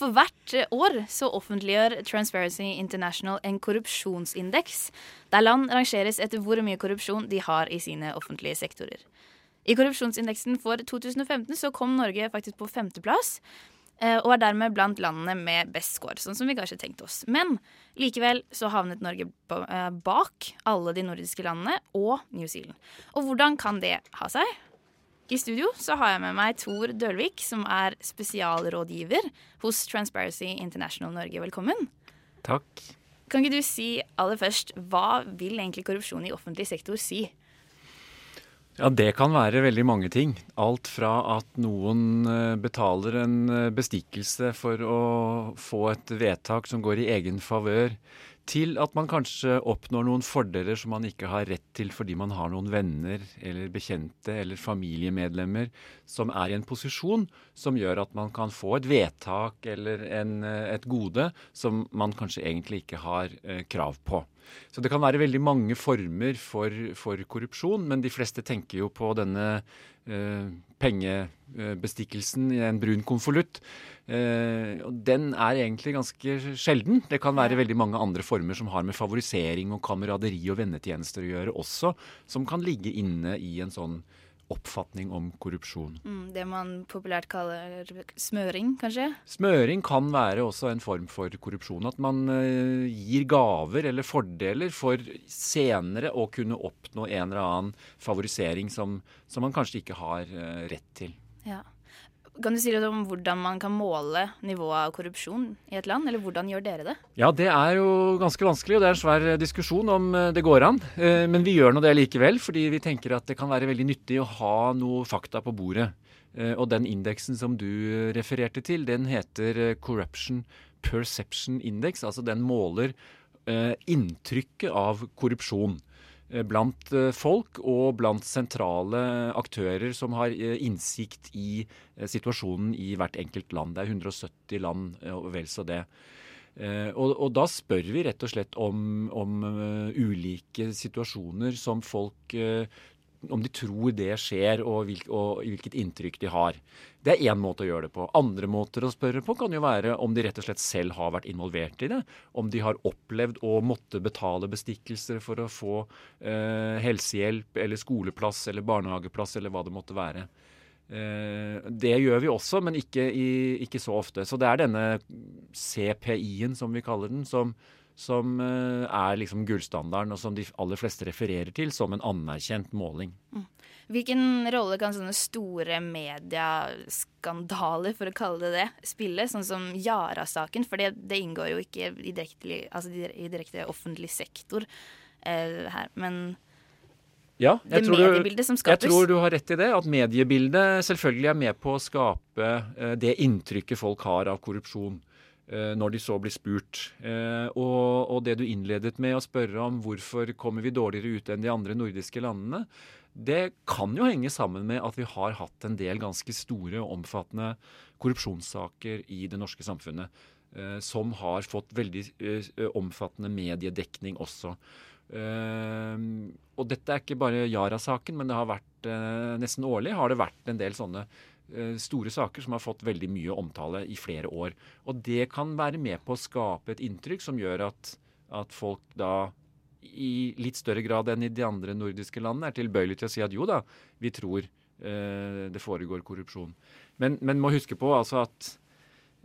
for hvert år så offentliggjør Transparency International en korrupsjonsindeks, der land rangeres etter hvor mye korrupsjon de har i sine offentlige sektorer. I korrupsjonsindeksen for 2015 så kom Norge faktisk på femteplass. Eh, og er dermed blant landene med best score, sånn som vi kanskje tenkte oss. Men likevel så havnet Norge eh, bak alle de nordiske landene og New Zealand. Og hvordan kan det ha seg? I studio så har jeg med meg Tor Dølvik, som er spesialrådgiver hos Transparency International Norge. Velkommen. Takk. Kan ikke du si aller først, hva vil egentlig korrupsjon i offentlig sektor si? Ja, Det kan være veldig mange ting. Alt fra at noen eh, betaler en eh, bestikkelse for å få et vedtak som går i egen favør, til at man kanskje oppnår noen fordeler som man ikke har rett til fordi man har noen venner eller bekjente eller familiemedlemmer som er i en posisjon som gjør at man kan få et vedtak eller en, eh, et gode som man kanskje egentlig ikke har eh, krav på. Så det kan være veldig mange former for, for korrupsjon, men de fleste tenker jo på denne eh, pengebestikkelsen i en brun konvolutt. Eh, den er egentlig ganske sjelden. Det kan være veldig mange andre former som har med favorisering og kameraderi og vennetjenester å gjøre også, som kan ligge inne i en sånn oppfatning om korrupsjon. Mm, det man populært kaller smøring, kanskje? Smøring kan være også en form for korrupsjon. At man uh, gir gaver eller fordeler for senere å kunne oppnå en eller annen favorisering som, som man kanskje ikke har uh, rett til. Ja. Kan du si litt om hvordan man kan måle nivået av korrupsjon i et land, eller hvordan gjør dere det? Ja, det er jo ganske vanskelig, og det er en svær diskusjon om eh, det går an. Eh, men vi gjør nå det likevel, fordi vi tenker at det kan være veldig nyttig å ha noe fakta på bordet. Eh, og den indeksen som du refererte til, den heter Corruption Perception Index. Altså den måler inntrykket av korrupsjon. Eh, blant eh, folk og blant sentrale aktører som har eh, innsikt i situasjonen i hvert enkelt land. Det er 170 land og vel så det. Og, og, da spør vi rett og slett om, om ulike situasjoner som folk om de tror det skjer, og, hvil, og, hvilket inntrykk de har. Det er én måte å gjøre det på. Andre måter å spørre på kan jo være om de rett og slett selv har vært involvert i det. Om de har opplevd å måtte betale bestikkelser for å få eh, helsehjelp eller skoleplass eller barnehageplass eller hva det måtte være. Eh, det gjør vi også, men ikke, i, ikke så ofte. Så det er denne CPI-en, som vi kaller den, som, som eh, er liksom gullstandarden, og som de aller fleste refererer til som en anerkjent måling. Mm. Hvilken rolle kan sånne store medieskandaler, for å kalle det det, spille? Sånn som Yara-saken, for det, det, inngår jo ikke i direkte, altså i direkte offentlig sektor eh, her. Men ja, mediebildet som skapes. Jeg tror du har rett i det. At mediebildet selvfølgelig er med på å skape eh, det inntrykket folk har av korrupsjon. Eh, når de så blir spurt. Eh, og, og, det du innledet med å spørre om hvorfor kommer vi dårligere ut enn de andre nordiske landene, det kan jo henge sammen med at vi har hatt en del ganske store og omfattende korrupsjonssaker i det norske samfunnet. Eh, som har fått veldig omfattende mediedekning også. og dette er ikke bare Yara-saken, men det har vært nesten årlig har det vært en del sånne store saker som har fått veldig mye omtale i flere år. Og det kan være med på å skape et inntrykk som gjør at, at folk da i litt større grad enn i de andre nordiske landene er tilbøyelige til å si at jo da, vi tror eh, det foregår korrupsjon. Men, men må huske på altså at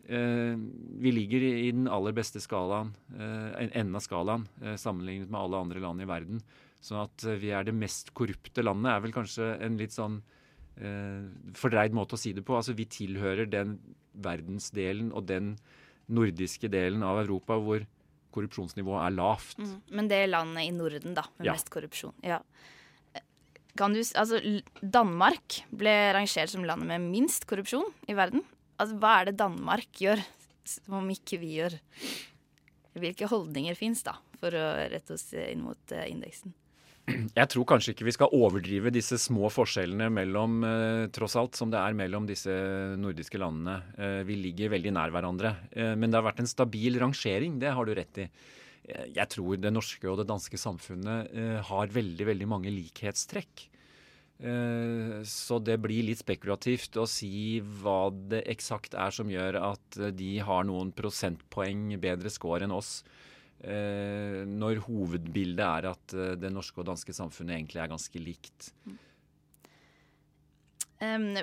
eh, vi ligger i den aller beste skalaen, eh, enden av skalaen eh, sammenlignet med alle andre land i verden. Sånn at eh, vi er det mest korrupte landet er vel kanskje en litt sånn eh, fordreid måte å si det på. Altså Vi tilhører den verdensdelen og den nordiske delen av Europa hvor korrupsjonsnivået er lavt. Mm, men det er landet i Norden, da, med ja. mest korrupsjon. Ja. Kan du, altså, Danmark ble rangert som landet med minst korrupsjon i verden. Altså, Hva er det Danmark gjør som ikke vi gjør? Hvilke holdninger fins da, for å rette oss inn mot uh, indeksen? Jeg tror kanskje ikke vi skal overdrive disse små forskjellene mellom, eh, tross alt, som det er mellom disse nordiske landene. Eh, vi ligger veldig nær hverandre. Eh, men det har vært en stabil rangering, det har du rett i. Jeg tror det norske og det danske samfunnet har veldig, veldig mange likhetstrekk. Så det blir litt spekulativt å si hva det eksakt er som gjør at de har noen prosentpoeng bedre score enn oss. Eh, når hovedbildet er at eh, det norske og danske samfunnet egentlig er ganske likt.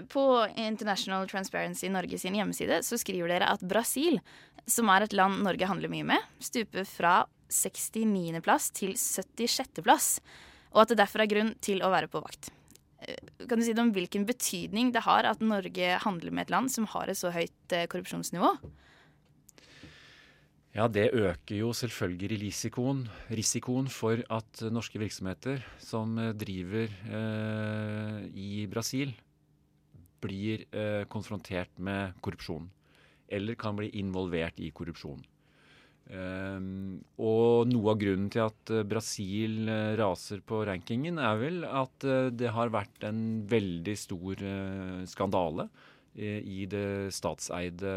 på International Transparency Norge sin hjemmeside så skriver dere at Brasil, som er et land Norge handler mye med, stuper fra 69.-plass til 76.-plass, og at det derfor er grunn til å være på vakt. Eh, kan du si det om hvilken betydning det har at Norge handler med et land som har et så høyt korrupsjonsnivå? Ja, Det øker jo selvfølgelig risikoen, risikoen for at norske virksomheter som eh, driver eh, i Brasil, blir eh, konfrontert med korrupsjon. Eller kan bli involvert i korrupsjon. Um, og noe av grunnen til at uh, Brasil uh, raser på rankingen, er vel at det har vært en veldig stor skandale i det statseide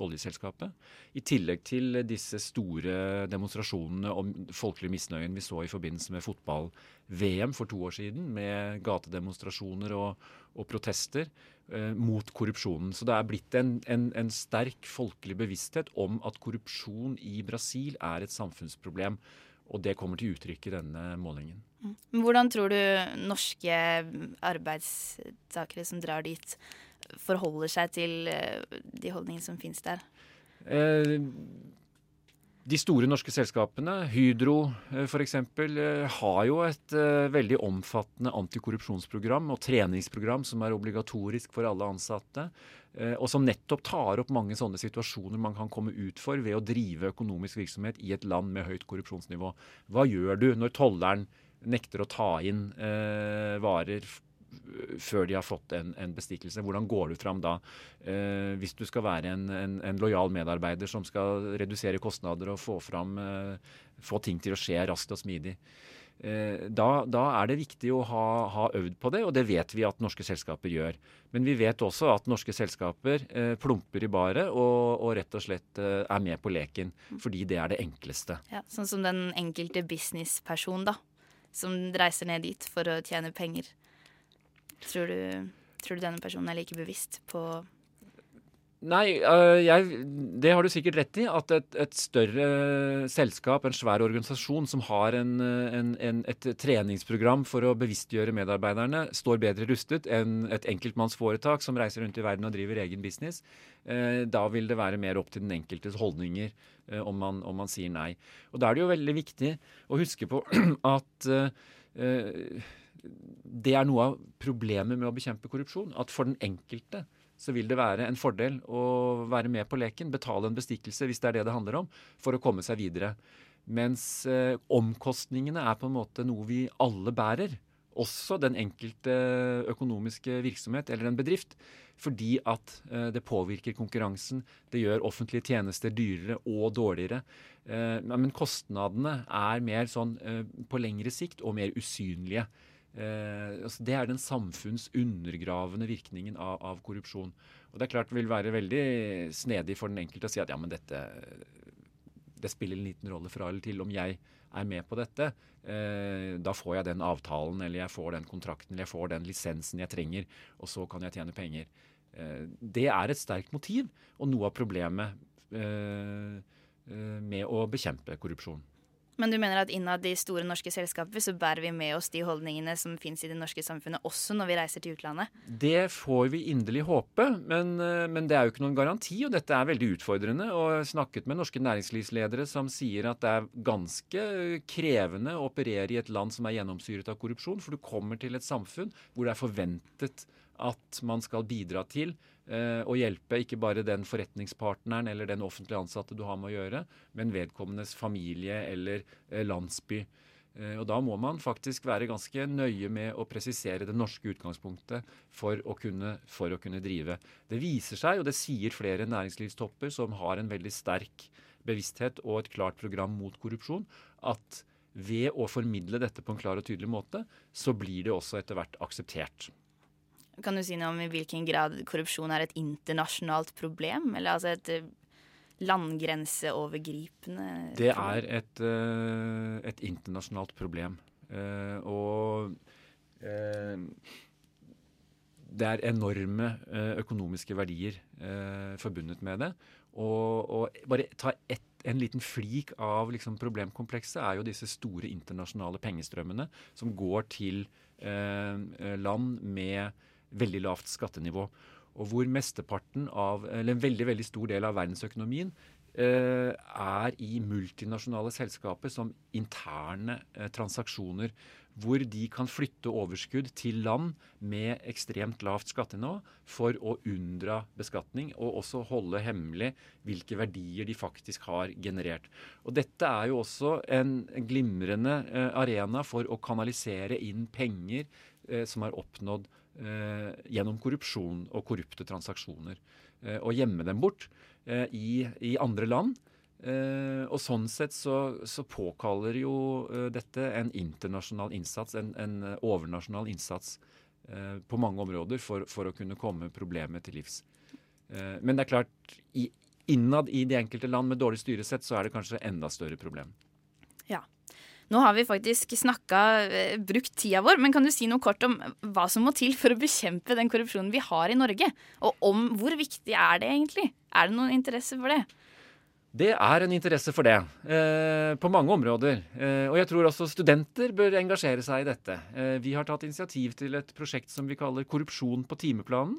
oljeselskapet. I tillegg til disse store demonstrasjonene om folkelig misnøyen vi så i forbindelse med fotball-VM for to år siden, med gatedemonstrasjoner og, og protester eh, mot korrupsjonen. Så det er blitt en, en, en sterk folkelig bevissthet om at korrupsjon i Brasil er et samfunnsproblem. Og det kommer til uttrykk i denne målingen. Mm. Hvordan tror du norske arbeidstakere som drar dit, forholder seg til eh, de holdningene som finnes der? Eh, de store norske selskapene, Hydro eh, f.eks., har jo et veldig omfattende antikorrupsjonsprogram og treningsprogram som er obligatorisk for alle ansatte. Og som nettopp tar opp mange sånne situasjoner man kan komme ut for ved å drive økonomisk virksomhet i et land med høyt korrupsjonsnivå. Hva gjør du når tolleren nekter å ta inn varer før de har fått en, en, bestikkelse. Hvordan går du fram da? Eh, hvis du skal være en, en, en, lojal medarbeider som skal redusere kostnader og få, fram, eh, få ting til å skje raskt og smidig. Eh, da, da, er det viktig å ha, ha, øvd på det, og det vet vi at norske selskaper gjør. Men vi vet også at norske selskaper eh, plumper i baret og, og, rett og slett eh, er med på leken. Fordi det er det enkleste. Ja, Sånn som den enkelte businessperson, da. Som reiser ned dit for å tjene penger. Tror du, tror du denne personen er like bevisst på Nei, uh, jeg, det har du sikkert rett i. At et, et, større selskap, en svær organisasjon som har en, en, en, et treningsprogram for å bevisstgjøre medarbeiderne, står bedre rustet enn et enkeltmannsforetak som reiser rundt i verden og driver egen business. Uh, da vil det være mer opp til den enkeltes holdninger uh, om, man, om, man, sier nei. Og Da er det jo veldig viktig å huske på at det er noe av problemet med å bekjempe korrupsjon. At for den enkelte så vil det være en fordel å være med på leken, betale en bestikkelse hvis det er det det handler om, for å komme seg videre. Mens eh, omkostningene er på en måte noe vi alle bærer. Også den enkelte økonomiske virksomhet eller en bedrift. Fordi at eh, det påvirker konkurransen. Det gjør offentlige tjenester dyrere og dårligere. Eh, men kostnadene er mer sånn eh, på lengre sikt og mer usynlige. Eh, altså det er den samfunnsundergravende virkningen av, av, korrupsjon. Og Det er klart det vil være veldig snedig for den enkelte å si at ja, men dette det spiller en liten rolle fra eller til om jeg er med på dette. Eh, da får jeg den avtalen, eller jeg får den kontrakten, eller jeg får den lisensen jeg trenger, og så kan jeg tjene penger. Eh, det er et sterkt motiv, og noe av problemet eh, eh med å bekjempe korrupsjon. Men du mener at innad de store norske selskaper så bærer vi med oss de holdningene som fins i det norske samfunnet, også når vi reiser til utlandet? Det får vi inderlig håpe, men, eh, men, det er jo ikke noen garanti. Og dette er veldig utfordrende. Og jeg har snakket med norske næringslivsledere som sier at det er ganske krevende å operere i et land som er gjennomsyret av korrupsjon. For du kommer til et samfunn hvor det er forventet at man skal bidra til eh, å hjelpe ikke bare den forretningspartneren eller den offentlige ansatte du har med å gjøre, men vedkommendes familie eller eh, landsby. Eh, og Da må man faktisk være ganske nøye med å presisere det norske utgangspunktet for å, kunne, for å kunne drive. Det viser seg, og det sier flere næringslivstopper som har en veldig sterk bevissthet og et klart program mot korrupsjon, at ved å formidle dette på en klar og tydelig måte, så blir det også etter hvert akseptert. Kan du si noe om i hvilken grad korrupsjon er et internasjonalt problem? Eller altså et landgrenseovergripende landgrenseovergripende Det er et, eh, et internasjonalt problem. Eh, og eh, det er enorme eh, økonomiske verdier eh, forbundet med det. Og, og bare ta ett, en liten flik av liksom problemkomplekset er jo disse store internasjonale pengestrømmene som går til eh, land med veldig lavt skattenivå. Og hvor mesteparten av, eller en veldig, veldig stor del av verdensøkonomien Eh, er i multinasjonale selskaper som interne eh, transaksjoner. Hvor de kan flytte overskudd til land med ekstremt lavt skattenivå for å unndra beskatning, og også holde hemmelig hvilke verdier de faktisk har generert. Og Dette er jo også en glimrende eh, arena for å kanalisere inn penger som er oppnådd gjennom korrupsjon og korrupte transaksjoner. og gjemme dem bort. Eh, i, i, andre land. Eh, og sånn sett så, så påkaller jo eh, dette en internasjonal innsats, en, en overnasjonal innsats på mange områder for, for, å kunne komme problemet til livs. men det er klart, i, innad i de enkelte land med dårlig styresett, så er det kanskje enda større problem. Nå har vi faktisk snakka, brukt tida vår, men kan du si noe kort om hva som må til for å bekjempe den korrupsjonen vi har i Norge? Og om hvor viktig er det egentlig? Er det noen interesse for det? Det er en interesse for det, eh, på mange områder. Eh, og jeg tror også studenter bør engasjere seg i dette. Eh, vi har tatt initiativ til et prosjekt som vi kaller Korrupsjon på timeplanen.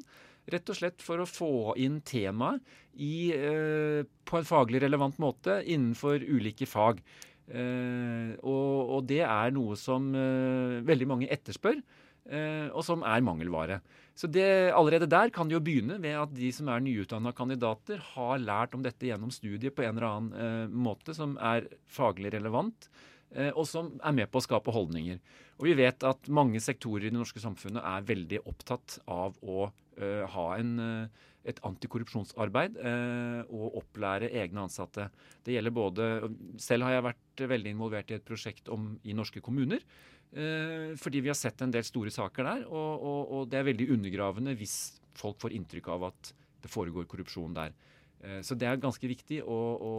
Rett og slett for å få inn temaet eh, på en faglig relevant måte innenfor ulike fag. Eh, og, og, det er noe som eh, veldig mange etterspør. Eh, og som er mangelvare. Så det, Allerede der kan det jo begynne ved at de som er nyutdanna kandidater, har lært om dette gjennom studiet på en eller annen måte som er faglig relevant, og som er med på å skape holdninger. Og vi vet at mange sektorer i det norske samfunnet er veldig opptatt av å eh, ha en, eh, et antikorrupsjonsarbeid eh, og opplære egne ansatte. Det gjelder både Selv har jeg vært veldig involvert i et prosjekt om, i norske kommuner Eh, fordi vi har sett en del store saker der, og, og, og, det er veldig undergravende hvis folk får inntrykk av at det foregår korrupsjon der. Eh, så det er ganske viktig å, å,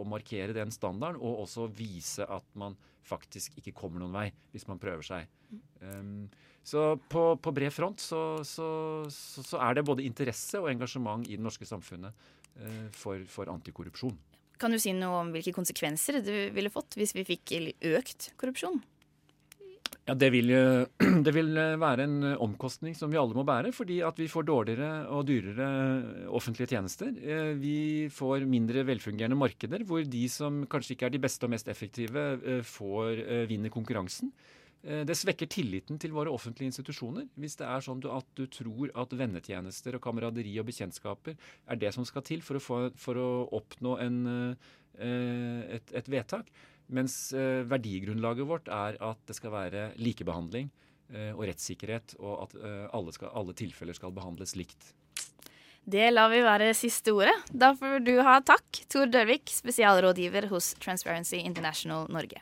å, markere den standarden, og også vise at man faktisk ikke kommer noen vei hvis man prøver seg. Um, så på, på, bred front så, så, så, er det både interesse og engasjement i det norske samfunnet uh, for, for antikorrupsjon. Kan du si noe om hvilke konsekvenser det ville fått hvis vi fikk økt korrupsjon? Ja, det vil, det vil, være en omkostning som vi alle må bære, fordi at vi får dårligere og dyrere offentlige tjenester. Eh, vi får mindre velfungerende markeder, hvor de som kanskje ikke er de beste og mest effektive, eh, får eh, vinne konkurransen. Det svekker tilliten til våre offentlige institusjoner. Hvis det er sånn at du tror at vennetjenester og kameraderi og bekjentskaper er det som skal til for å, få, for å oppnå en, et, et vedtak, mens eh, verdigrunnlaget vårt er at det skal være likebehandling eh, og rettssikkerhet, og at eh, alle, skal, alle tilfeller skal behandles likt. Det lar vi være siste ordet. Da får du ha takk, Tor Dørvik, spesialrådgiver hos Transparency International Norge.